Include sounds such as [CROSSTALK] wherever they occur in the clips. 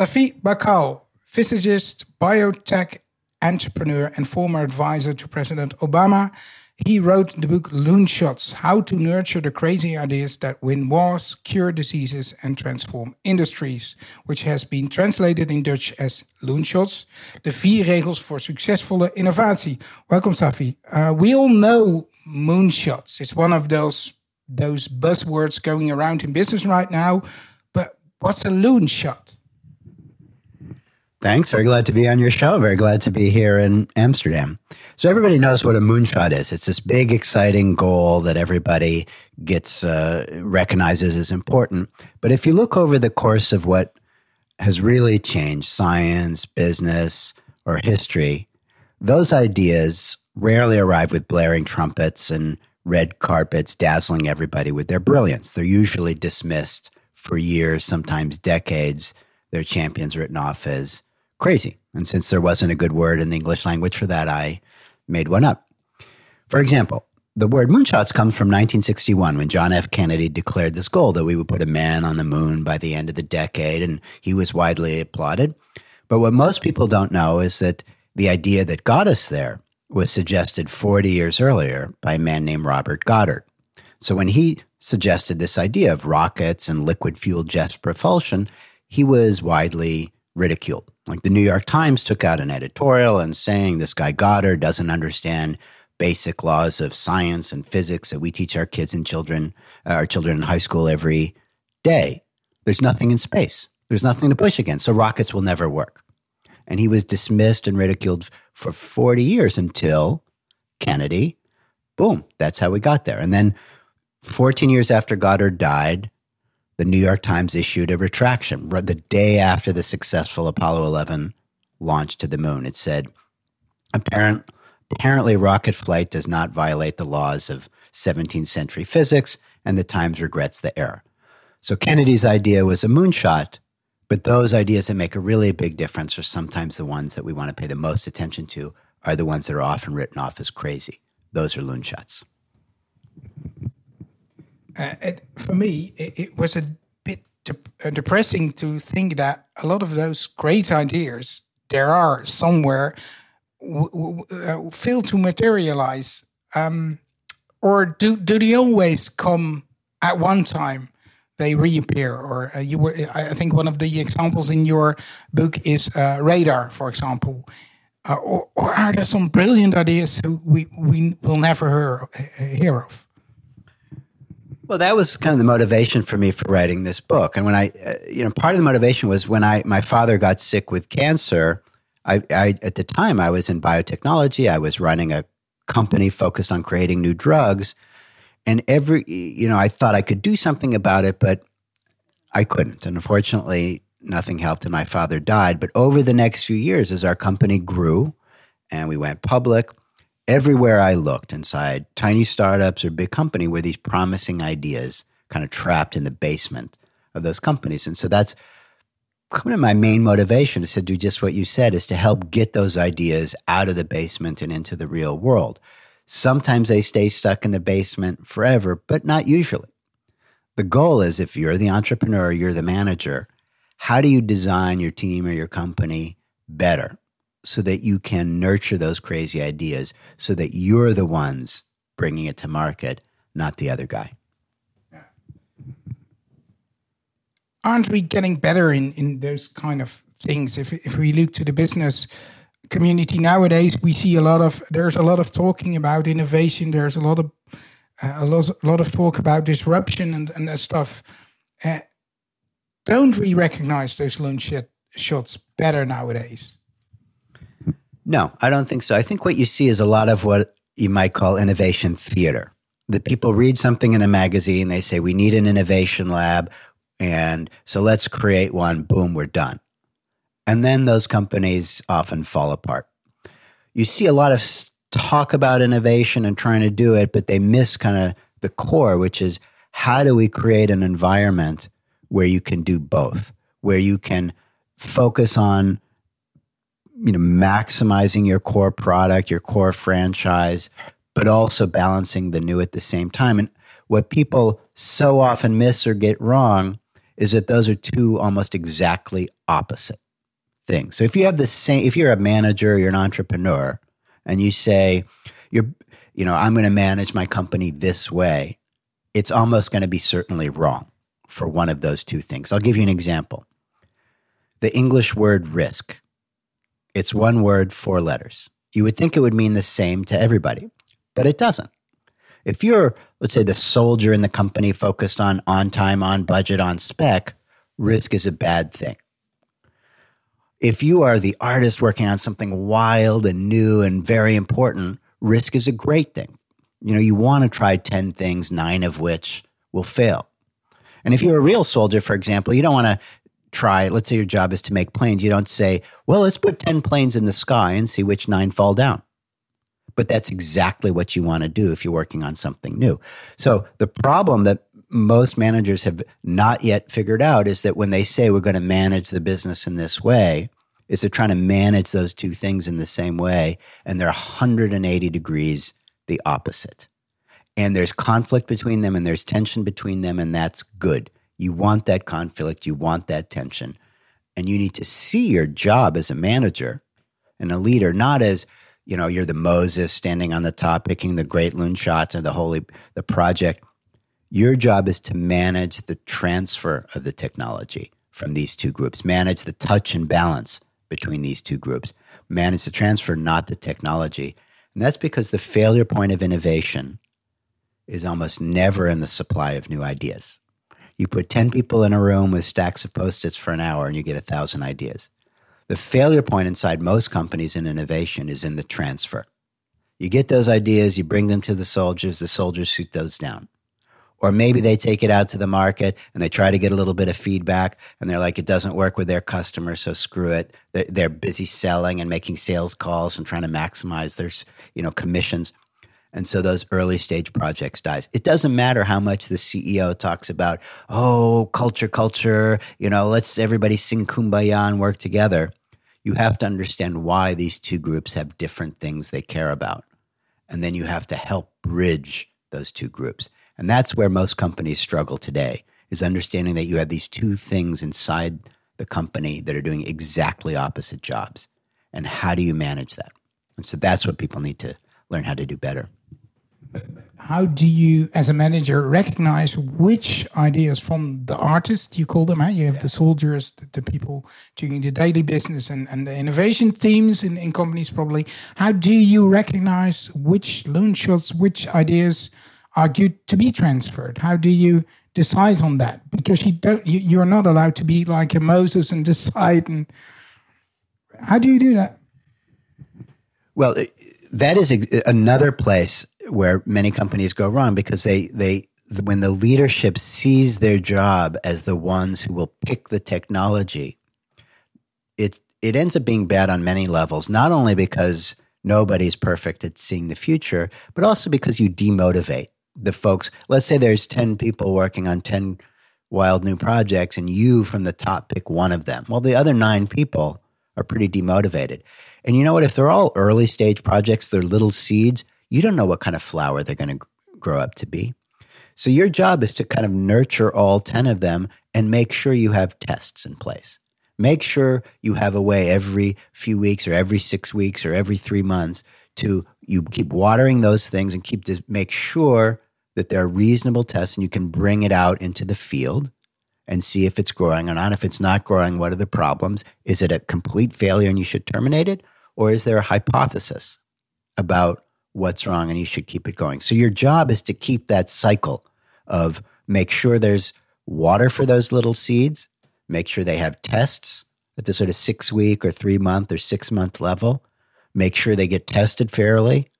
Safi Bahcall, physicist, biotech entrepreneur, and former advisor to President Obama. He wrote the book Loonshots How to Nurture the Crazy Ideas That Win Wars, Cure Diseases, and Transform Industries, which has been translated in Dutch as Loonshots, The vier regels voor succesvolle innovatie. Welcome, Safi. Uh, we all know moonshots. It's one of those, those buzzwords going around in business right now. But what's a loonshot? Thanks. Very glad to be on your show. Very glad to be here in Amsterdam. So everybody knows what a moonshot is. It's this big, exciting goal that everybody gets uh, recognizes as important. But if you look over the course of what has really changed science, business, or history, those ideas rarely arrive with blaring trumpets and red carpets dazzling everybody with their brilliance. They're usually dismissed for years, sometimes decades. Their champions written off as crazy. And since there wasn't a good word in the English language for that, I made one up. For example, the word moonshots comes from 1961 when John F. Kennedy declared this goal that we would put a man on the moon by the end of the decade, and he was widely applauded. But what most people don't know is that the idea that got us there was suggested 40 years earlier by a man named Robert Goddard. So when he suggested this idea of rockets and liquid fuel jet propulsion, he was widely ridiculed. Like the New York Times took out an editorial and saying this guy Goddard doesn't understand basic laws of science and physics that we teach our kids and children, uh, our children in high school every day. There's nothing in space. There's nothing to push against. So rockets will never work. And he was dismissed and ridiculed for 40 years until Kennedy. Boom, that's how we got there. And then 14 years after Goddard died, the New York Times issued a retraction the day after the successful Apollo 11 launch to the moon. It said, Apparent, apparently, rocket flight does not violate the laws of 17th century physics, and the Times regrets the error. So Kennedy's idea was a moonshot, but those ideas that make a really big difference are sometimes the ones that we want to pay the most attention to, are the ones that are often written off as crazy. Those are loonshots uh, it, for me, it, it, was a bit de- uh, depressing to think that a lot of those great ideas there are somewhere w- w- uh, fail to materialize. Um, or do do they always come at one time? They reappear, or uh, you were. I think one of the examples in your book is uh, radar, for example. Uh, or, or, are there some brilliant ideas who we, we will never hear, hear of? Well, that was kind of the motivation for me for writing this book. And when I, uh, you know, part of the motivation was when I, my father got sick with cancer. I, I, at the time, I was in biotechnology. I was running a company focused on creating new drugs. And every, you know, I thought I could do something about it, but I couldn't. And unfortunately, nothing helped and my father died. But over the next few years, as our company grew and we went public, everywhere I looked inside tiny startups or big company were these promising ideas kind of trapped in the basement of those companies. And so that's kind of my main motivation is to do just what you said is to help get those ideas out of the basement and into the real world. Sometimes they stay stuck in the basement forever, but not usually. The goal is if you're the entrepreneur, you're the manager, how do you design your team or your company better? So that you can nurture those crazy ideas so that you're the ones bringing it to market, not the other guy. Aren't we getting better in, in those kind of things? If, if we look to the business community nowadays, we see a lot of, there's a lot of talking about innovation. There's a lot of, uh, a, lot, a lot of talk about disruption and, and that stuff. Uh, don't we recognize those loonshot shots better nowadays? No, I don't think so. I think what you see is a lot of what you might call innovation theater. That people read something in a magazine, they say, we need an innovation lab. And so let's create one. Boom, we're done. And then those companies often fall apart. You see a lot of talk about innovation and trying to do it, but they miss kind of the core, which is how do we create an environment where you can do both, where you can focus on you know maximizing your core product, your core franchise, but also balancing the new at the same time. And what people so often miss or get wrong is that those are two almost exactly opposite things. So if you have the same, if you're a manager, you're an entrepreneur, and you say, you're, you know, I'm going to manage my company this way, it's almost going to be certainly wrong for one of those two things. I'll give you an example. The English word risk. It's one word, four letters. You would think it would mean the same to everybody, but it doesn't. If you're, let's say, the soldier in the company focused on on time, on budget, on spec, risk is a bad thing. If you are the artist working on something wild and new and very important, risk is a great thing. You know, you want to try 10 things, nine of which will fail. And if you're a real soldier, for example, you don't want to try, let's say your job is to make planes. You don't say, well, let's put 10 planes in the sky and see which nine fall down. But that's exactly what you want to do if you're working on something new. So the problem that most managers have not yet figured out is that when they say we're going to manage the business in this way, is they're trying to manage those two things in the same way, and they're 180 degrees the opposite. And there's conflict between them and there's tension between them, and that's good. You want that conflict, you want that tension. And you need to see your job as a manager and a leader, not as, you know, you're the Moses standing on the top, picking the great loon shots and the holy the project. Your job is to manage the transfer of the technology from these two groups, manage the touch and balance between these two groups, manage the transfer, not the technology. And that's because the failure point of innovation is almost never in the supply of new ideas. You put 10 people in a room with stacks of post its for an hour and you get a thousand ideas. The failure point inside most companies in innovation is in the transfer. You get those ideas, you bring them to the soldiers, the soldiers shoot those down. Or maybe they take it out to the market and they try to get a little bit of feedback and they're like, it doesn't work with their customers, so screw it. They're busy selling and making sales calls and trying to maximize their you know, commissions. And so those early stage projects dies. It doesn't matter how much the CEO talks about, oh, culture, culture, you know, let's everybody sing kumbaya and work together. You have to understand why these two groups have different things they care about. And then you have to help bridge those two groups. And that's where most companies struggle today is understanding that you have these two things inside the company that are doing exactly opposite jobs. And how do you manage that? And so that's what people need to learn how to do better how do you, as a manager, recognize which ideas from the artist you call them? Huh? You have yeah. the soldiers, the, the, people doing the daily business, and, and the innovation teams in, in companies probably. How do you recognize which loon shots, which ideas are good to be transferred? How do you decide on that? Because you don't, you, you're not allowed to be like a Moses and [LAUGHS] decide. And how do you do that? Well, that is another place where many companies go wrong because they they when the leadership sees their job as the ones who will pick the technology, it it ends up being bad on many levels. Not only because nobody's perfect at seeing the future, but also because you demotivate the folks. Let's say there's ten people working on ten wild new projects, and you from the top pick one of them. Well, the other nine people are pretty demotivated. And you know what? If they're all early stage projects, they're little seeds you don't know what kind of flower they're going to grow up to be. So your job is to kind of nurture all 10 of them and make sure you have tests in place. Make sure you have a way every few weeks or every six weeks or every three months to you keep watering those things and keep to make sure that there are reasonable tests and you can bring it out into the field and see if it's growing or not. If it's not growing, what are the problems? Is it a complete failure and you should terminate it? Or is there a hypothesis about what's wrong and you should keep it going. So your job is to keep that cycle of make sure there's water for those little seeds, make sure they have tests at the sort of six week or three month or six month level, make sure they get tested fairly,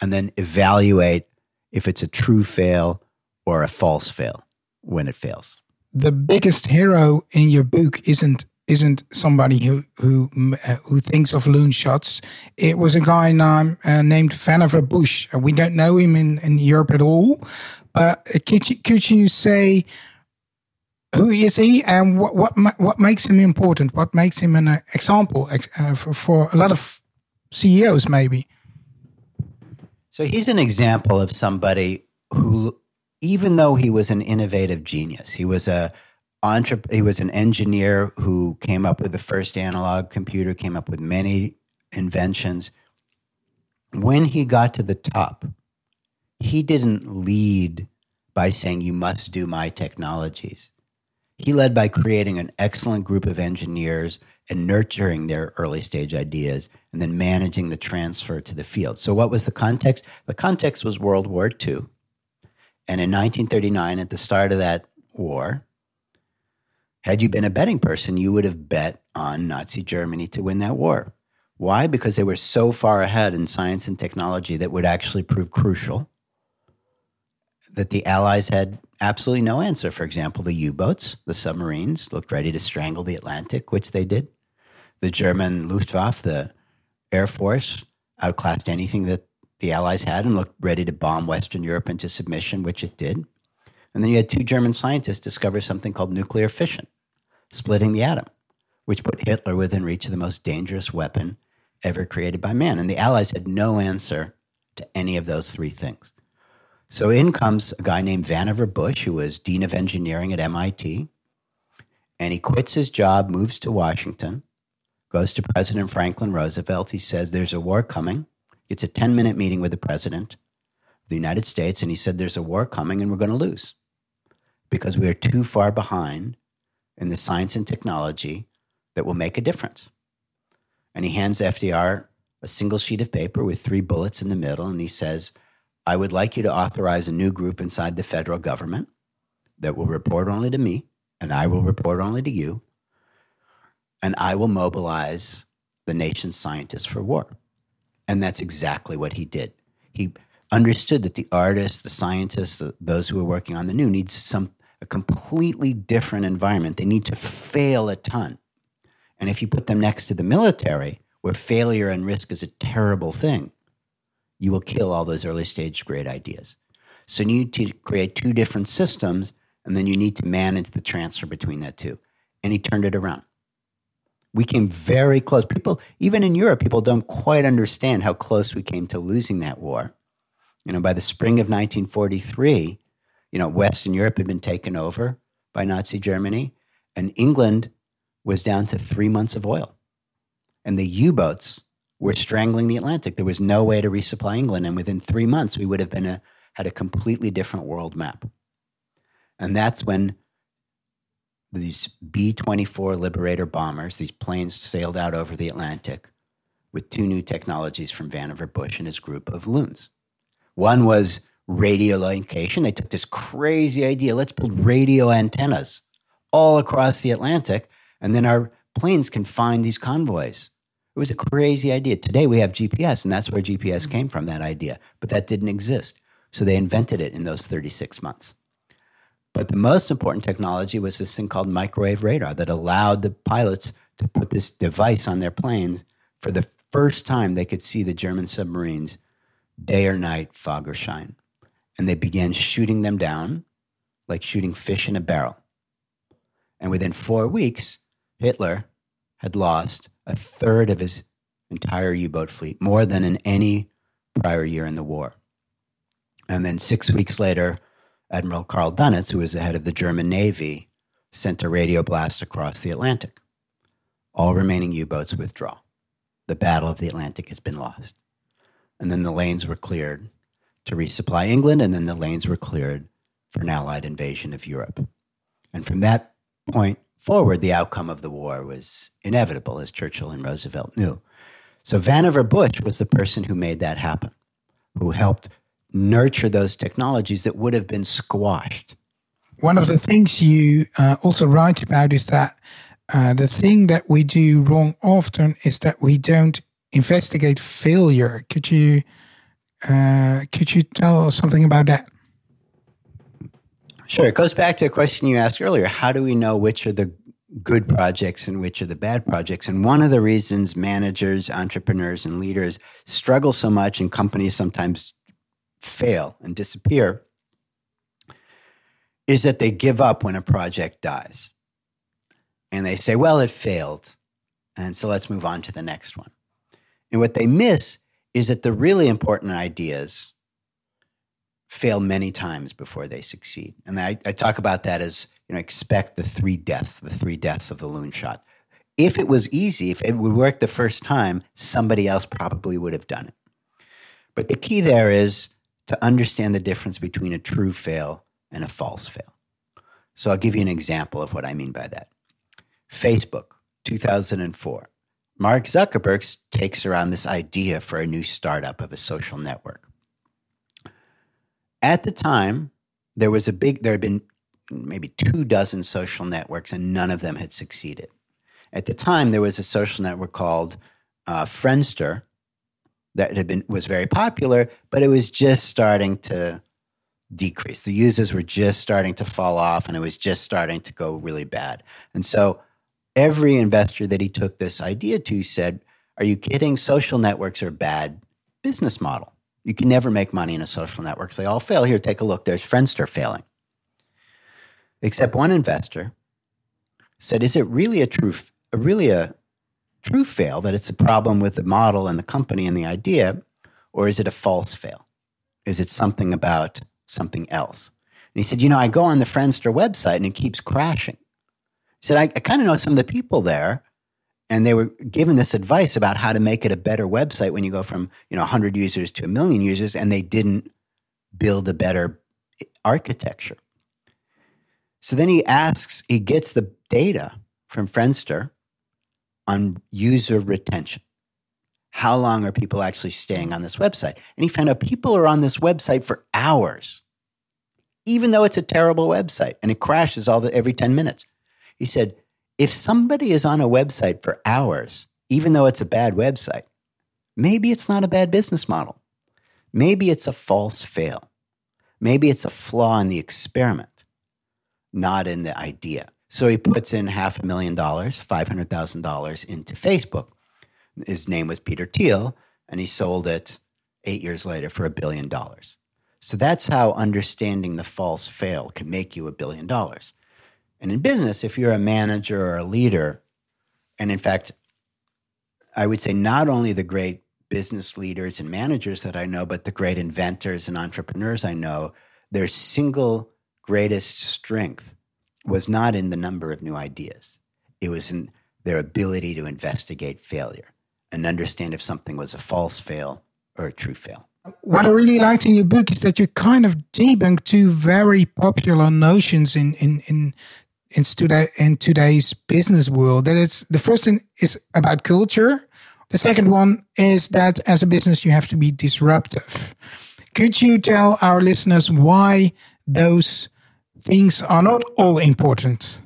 and then evaluate if it's a true fail or a false fail when it fails. The biggest hero in your book isn't isn't somebody who who uh, who thinks of loon shots. It was a guy named, uh, named Vannevar Bush. Uh, we don't know him in, in Europe at all, but uh, could you could you say who is he and what what what makes him important? What makes him an example uh, for, for a lot of CEOs, maybe? So he's an example of somebody who, even though he was an innovative genius, he was a entrep- he was an engineer who came up with the first analog computer, came up with many inventions. When he got to the top, he didn't lead by saying, You must do my technologies. He led by creating an excellent group of engineers and nurturing their early stage ideas and then managing the transfer to the field. So, what was the context? The context was World War II. And in 1939, at the start of that war, had you been a betting person, you would have bet on Nazi Germany to win that war. Why? Because they were so far ahead in science and technology that would actually prove crucial that the Allies had absolutely no answer. For example, the U boats, the submarines, looked ready to strangle the Atlantic, which they did. The German Luftwaffe, the Air Force, outclassed anything that the Allies had and looked ready to bomb Western Europe into submission, which it did. And then you had two German scientists discover something called nuclear fission, splitting the atom, which put Hitler within reach of the most dangerous weapon ever created by man. And the Allies had no answer to any of those three things. So in comes a guy named Vannevar Bush, who was dean of engineering at MIT, and he quits his job, moves to Washington, goes to President Franklin Roosevelt. He says, There's a war coming. It's a 10 minute meeting with the president of the United States, and he said, There's a war coming and we're going to lose because we are too far behind in the science and technology that will make a difference. And he hands FDR a single sheet of paper with three bullets in the middle, and he says, I would like you to authorize a new group inside the federal government that will report only to me, and I will report only to you, and I will mobilize the nation's scientists for war. And that's exactly what he did. He understood that the artists, the scientists, the, those who are working on the new needs some a completely different environment. They need to fail a ton. And if you put them next to the military, where failure and risk is a terrible thing, you will kill all those early stage great ideas. So you need to create two different systems, and then you need to manage the transfer between that two. And he turned it around. We came very close. People, even in Europe, people don't quite understand how close we came to losing that war. You know, by the spring of 1943, you know, Western Europe had been taken over by Nazi Germany, and England was down to three months of oil. And the U boats were strangling the Atlantic. There was no way to resupply England. And within three months, we would have been a, had a completely different world map. And that's when these B 24 Liberator bombers, these planes sailed out over the Atlantic with two new technologies from Vannevar Bush and his group of loons. One was radio location. They took this crazy idea let's build radio antennas all across the Atlantic, and then our planes can find these convoys it was a crazy idea. Today we have GPS, and that's where GPS came from, that idea. But that didn't exist. So they invented it in those 36 months. But the most important technology was this thing called microwave radar that allowed the pilots to put this device on their planes. For the first time, they could see the German submarines day or night, fog or shine. And they began shooting them down like shooting fish in a barrel. And within four weeks, Hitler had lost a third of his entire U boat fleet, more than in any prior year in the war. And then six weeks later, Admiral Karl Dönitz, who was the head of the German Navy, sent a radio blast across the Atlantic. All remaining U boats withdraw. The Battle of the Atlantic has been lost. And then the lanes were cleared to resupply England, and then the lanes were cleared for an Allied invasion of Europe. And from that point forward, the outcome of the war was inevitable, as Churchill and Roosevelt knew. So Vannevar Bush was the person who made that happen, who helped nurture those technologies that would have been squashed. One of the things you uh, also write about is that uh, the thing that we do wrong often is that we don't investigate failure. Could you uh, could you tell us something about that? Sure. It goes back to a question you asked earlier. How do we know which are the good projects and which are the bad projects? And one of the reasons managers, entrepreneurs, and leaders struggle so much and companies sometimes fail and disappear is that they give up when a project dies. And they say, well, it failed. And so let's move on to the next one. And what they miss is that the really important ideas fail many times before they succeed. And I, I, talk about that as you know, expect the three deaths, the three deaths of the loon shot. If it was easy, if it would work the first time, somebody else probably would have done it. But the key there is to understand the difference between a true fail and a false fail. So I'll give you an example of what I mean by that. Facebook, 2004. Mark Zuckerberg takes around this idea for a new startup of a social network. At the time, there was a big, there had been maybe two dozen social networks and none of them had succeeded. At the time, there was a social network called uh, Friendster that had been was very popular, but it was just starting to decrease. The users were just starting to fall off, and it was just starting to go really bad. And so, every investor that he took this idea to said, "Are you kidding? Social networks are bad business model. You can never make money in a social network. They all fail. Here, take a look. There's Friendster failing." Except one investor said, "Is it really a true, really a true fail that it's a problem with the model and the company and the idea, or is it a false fail? Is it something about something else?" And he said, "You know, I go on the Friendster website and it keeps crashing." Said, "I, I kind of know some of the people there." and they were given this advice about how to make it a better website when you go from you know 100 users to a million users and they didn't build a better architecture so then he asks, he gets the data from Friendster on user retention. How long are people actually staying on this website? And he found out people are on this website for hours, even though it's a terrible website and it crashes all the, every 10 minutes. He said, if somebody is on a website for hours, even though it's a bad website, maybe it's not a bad business model. Maybe it's a false fail. Maybe it's a flaw in the experiment not in the idea. So he puts in half a million dollars, $500,000 into Facebook. His name was Peter Thiel, and he sold it eight years later for a billion dollars. So that's how understanding the false fail can make you a billion dollars. And in business, if you're a manager or a leader, and in fact, I would say not only the great business leaders and managers that I know, but the great inventors and entrepreneurs I know, their single greatest strength was not in the number of new ideas, it was in their ability to investigate failure and understand if something was a false fail or a true fail. What I really liked in your book is that you kind of debunk two very popular notions in in in in, today, in today's business world. That it's the first thing is about culture. The second one is that as a business you have to be disruptive. Could you tell our listeners why those things are not all important.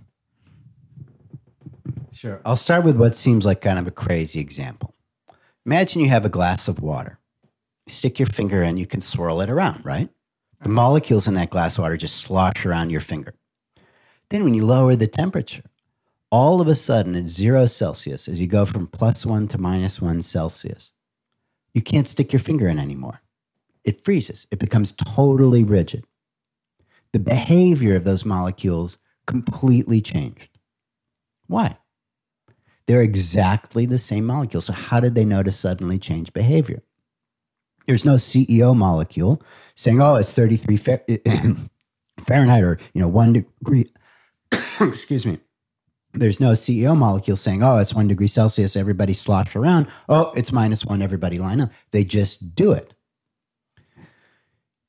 Sure. I'll start with what seems like kind of a crazy example. Imagine you have a glass of water. Stick your finger in, you can swirl it around, right? The molecules in that glass of water just slosh around your finger. Then, when you lower the temperature, all of a sudden at zero Celsius, as you go from plus one to minus one Celsius, you can't stick your finger in anymore. It freezes, it becomes totally rigid the behavior of those molecules completely changed. Why? They're exactly the same molecule. So, how did they know to suddenly change behavior? There's no CEO molecule saying, oh, it's 33 [CLEARS THROAT] Fahrenheit or, you know, one degree. [COUGHS] Excuse me. There's no CEO molecule saying, oh, it's one degree Celsius, everybody slosh around. Oh, it's minus one, everybody line up. They just do it.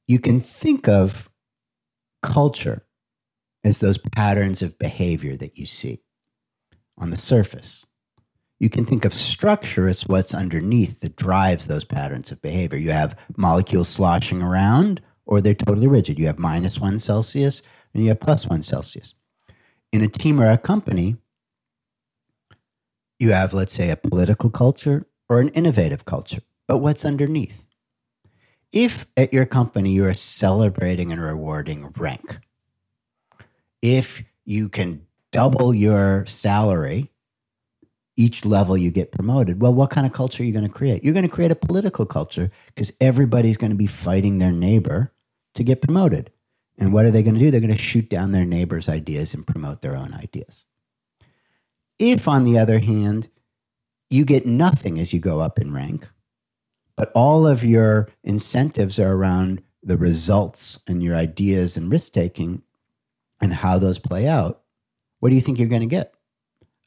You can think of culture as those patterns of behavior that you see on the surface. You can think of structure as what's underneath that drives those patterns of behavior. You have molecules sloshing around, or they're totally rigid. You have minus one Celsius and you have plus one Celsius. In a team or a company, you have, let's say, a political culture or an innovative culture. But what's underneath? if at your company you are celebrating and rewarding rank, if you can double your salary each level you get promoted, well, what kind of culture are you going to create? You're going to create a political culture because everybody's going to be fighting their neighbor to get promoted. And what are they going to do? They're going to shoot down their neighbor's ideas and promote their own ideas. If, on the other hand, you get nothing as you go up in rank, but all of your incentives are around the results and your ideas and risk taking, and how those play out, what do you think you're going to get?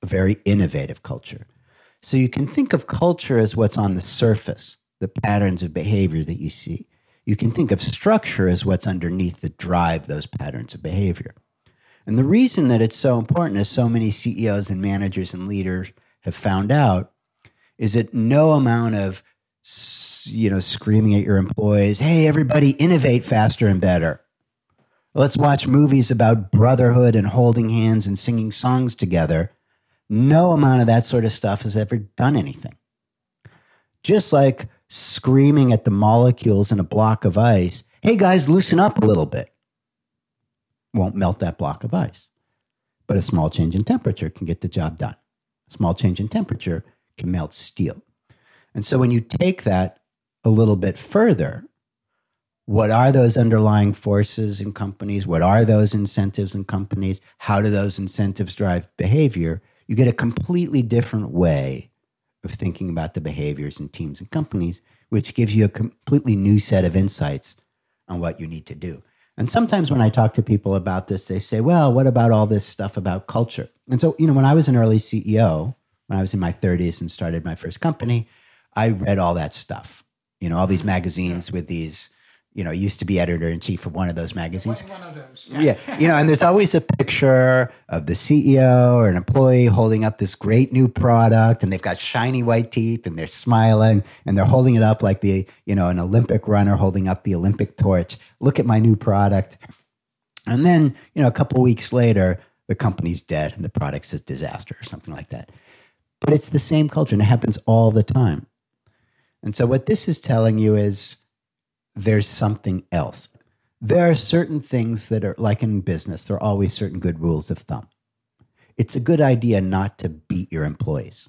A very innovative culture. So you can think of culture as what's on the surface, the patterns of behavior that you see. You can think of structure as what's underneath that drive those patterns of behavior. And the reason that it's so important, as so many CEOs and managers and leaders have found out, is that no amount of you know screaming at your employees, "Hey, everybody, innovate faster and better." Let's watch movies about brotherhood and holding hands and singing songs together. No amount of that sort of stuff has ever done anything. Just like screaming at the molecules in a block of ice, hey guys, loosen up a little bit, won't melt that block of ice. But a small change in temperature can get the job done. A small change in temperature can melt steel. And so when you take that a little bit further, what are those underlying forces in companies? What are those incentives in companies? How do those incentives drive behavior? You get a completely different way of thinking about the behaviors in teams and companies, which gives you a completely new set of insights on what you need to do. And sometimes when I talk to people about this, they say, well, what about all this stuff about culture? And so, you know, when I was an early CEO, when I was in my 30s and started my first company, I read all that stuff, you know, all these magazines with these you know, used to be editor in chief of one of those magazines. One of those. Yeah. yeah. You know, and there's always a picture of the CEO or an employee holding up this great new product and they've got shiny white teeth and they're smiling and they're holding it up like the, you know, an Olympic runner holding up the Olympic torch. Look at my new product. And then, you know, a couple weeks later, the company's dead and the product's a disaster or something like that. But it's the same culture and it happens all the time. And so what this is telling you is there's something else. There are certain things that are like in business, there are always certain good rules of thumb. It's a good idea not to beat your employees.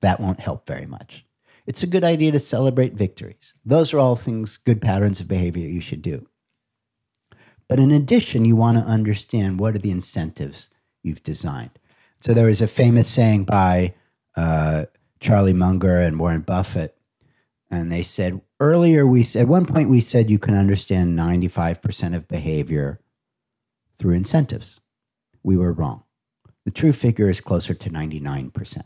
That won't help very much. It's a good idea to celebrate victories. Those are all things, good patterns of behavior you should do. But in addition, you want to understand what are the incentives you've designed. So there is a famous saying by uh, Charlie Munger and Warren Buffett, and they said, earlier we said at one point we said you can understand 95% of behavior through incentives. We were wrong. The true figure is closer to 99%.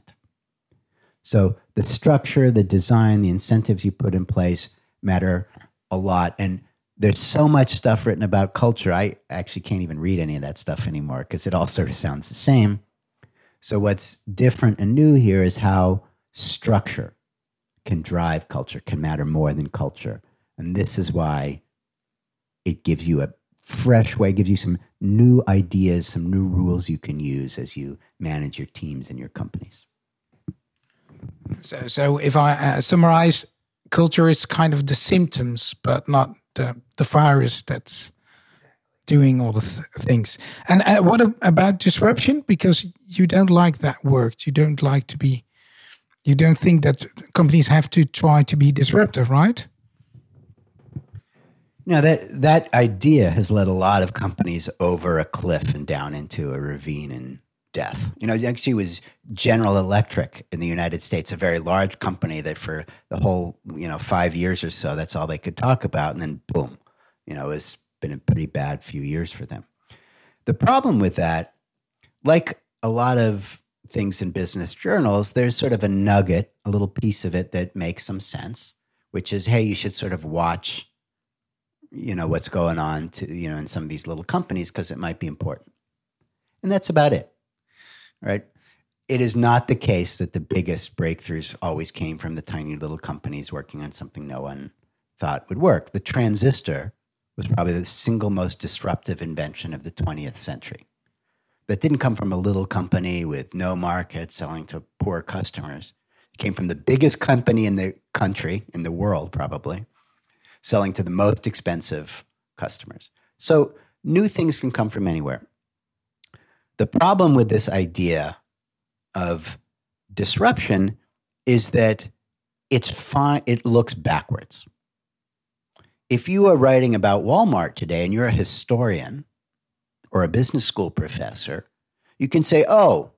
So the structure, the design, the incentives you put in place matter a lot. And there's so much stuff written about culture. I actually can't even read any of that stuff anymore because it all sort of sounds the same. So what's different and new here is how structure can drive culture, can matter more than culture. And this is why it gives you a fresh way, gives you some new ideas, some new rules you can use as you manage your teams and your companies. So, so if I uh, summarize, culture is kind of the symptoms, but not the, the virus that's doing all the th things. And uh, what about disruption? Because you don't like that word. You don't like to be you don't think that companies have to try to be disruptive, right? No, that that idea has led a lot of companies over a cliff and down into a ravine and death. You know, actually, was General Electric in the United States, a very large company that for the whole you know five years or so, that's all they could talk about, and then boom, you know, it's been a pretty bad few years for them. The problem with that, like a lot of things in business journals, there's sort of a nugget, a little piece of it that makes some sense, which is, hey, you should sort of watch, you know, what's going on to, you know, in some of these little companies because it might be important. And that's about it. Right. It is not the case that the biggest breakthroughs always came from the tiny little companies working on something no one thought would work. The transistor was probably the single most disruptive invention of the 20th century that didn't come from a little company with no market selling to poor customers. It came from the biggest company in the country, in the world probably, selling to the most expensive customers. So new things can come from anywhere. The problem with this idea of disruption is that it's fine, it looks backwards. If you are writing about Walmart today and you're a historian, or a business school professor, you can say, oh,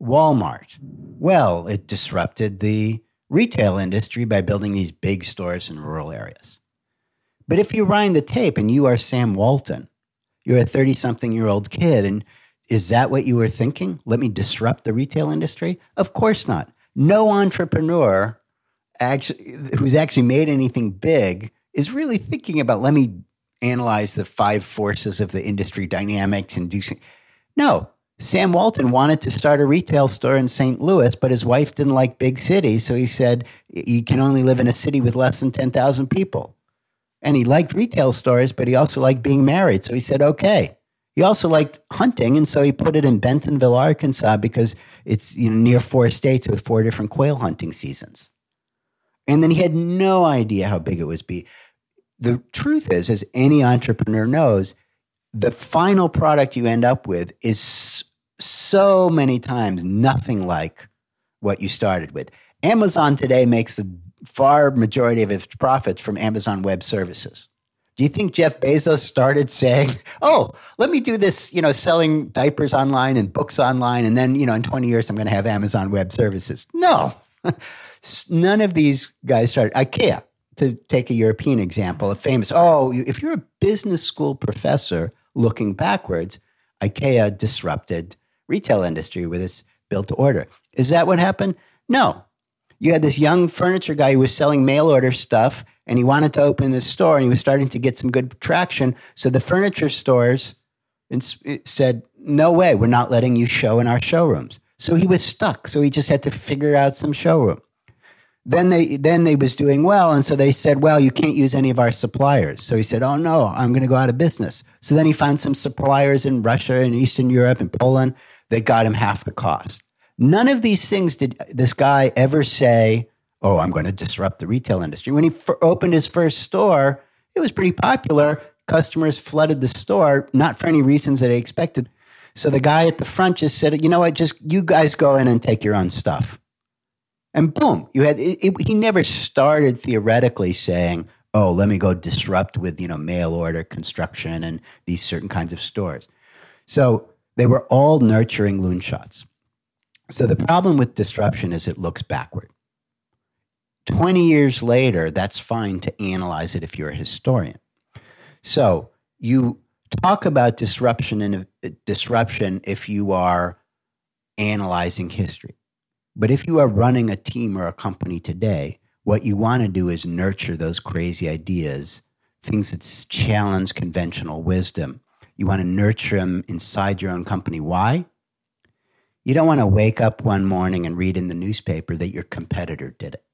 Walmart. Well, it disrupted the retail industry by building these big stores in rural areas. But if you wind the tape and you are Sam Walton, You're a 30 something year old kid. And is that what you were thinking? Let me disrupt the retail industry? Of course not. No entrepreneur actually, who's actually made anything big is really thinking about let me analyze the five forces of the industry dynamics and do no. Sam walton wanted to start a retail store in st louis but his wife didn't like big cities so he said you can only live in a city with less than 10000 people. And he liked retail stores but he also liked being married so he said okay. He also liked hunting and so he put it in bentonville arkansas because it's you know, near four states with four different quail hunting seasons. And then he had no idea how big it was be the truth is, as any entrepreneur knows, the final product you end up with is so many times nothing like what you started with. Amazon today makes the far majority of its profits from Amazon Web Services. Do you think Jeff Bezos started saying, "Oh, let me do this, you know, selling diapers online and books online and then, you know, in 20 years I'm going to have Amazon Web Services?" No. [LAUGHS] None of these guys started IKEA to take a European example, a famous, oh, if you're a business school professor looking backwards, IKEA disrupted retail industry with its built to order. Is that what happened? No. You had this young furniture guy who was selling mail order stuff and he wanted to open a store and he was starting to get some good traction. So the furniture stores said, no way, we're not letting you show in our showrooms. So he was stuck. So he just had to figure out some showroom then they then they was doing well and so they said well you can't use any of our suppliers. So he said oh no i'm going to go out of business. So then he found some suppliers in russia and eastern europe and poland that got him half the cost. None of these things did this guy ever say oh i'm going to disrupt the retail industry. When he f- opened his first store it was pretty popular. Customers flooded the store not for any reasons that he expected. So the guy at the front just said you know what? Just you guys go in and take your own stuff and boom, you had it, it, he never started theoretically saying, "Oh, let me go disrupt with you know mail order construction and these certain kinds of stores." So they were all nurturing loon shots. So the problem with disruption is it looks backward. 20 years later, that's fine to analyze it if you're a historian. So you talk about disruption and uh, disruption if you are analyzing history. But if you are running a team or a company today, what you want to do is nurture those crazy ideas, things that challenge conventional wisdom. You want to nurture them inside your own company. Why? You don't want to wake up one morning and read in the newspaper that your competitor did it.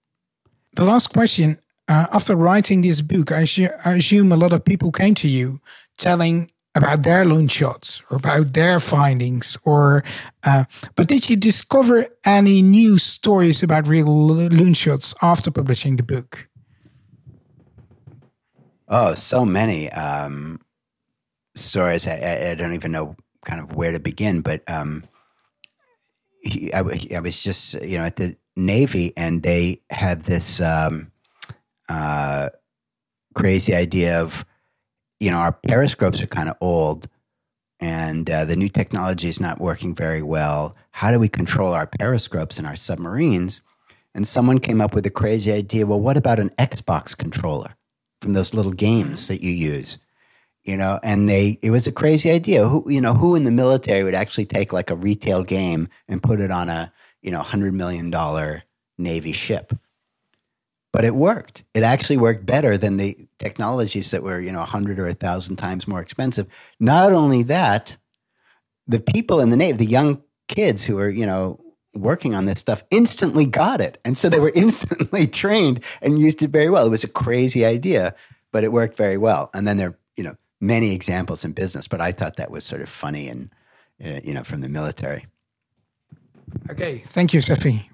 The last question uh, after writing this book, I, I assume a lot of people came to you telling about their loon shots or about their findings or uh, but did you discover any new stories about real loon shots after publishing the book? Oh so many um, stories. I, I, don't even know kind of where to begin but um, I, I, was just you know at the navy and they had this um, uh, crazy idea of you know, our periscopes are kind of old and uh, the new technology is not working very well. How do we control our periscopes and our submarines? And someone came up with a crazy idea. Well, what about an Xbox controller from those little games that you use? You know, and they it was a crazy idea. Who you know, who in the military would actually take like a retail game and put it on a, you know, hundred million dollar Navy ship? But it worked. It actually worked better than the technologies that were, you know, a hundred or a thousand times more expensive. Not only that, the people in the Navy, the young kids who were, you know, working on this stuff instantly got it. And so they were [LAUGHS] instantly trained and used it very well. It was a crazy idea, but it worked very well. And then there, you know, many examples in business, but I thought that was sort of funny and, uh, you know, from the military. Okay. Thank you, Safi.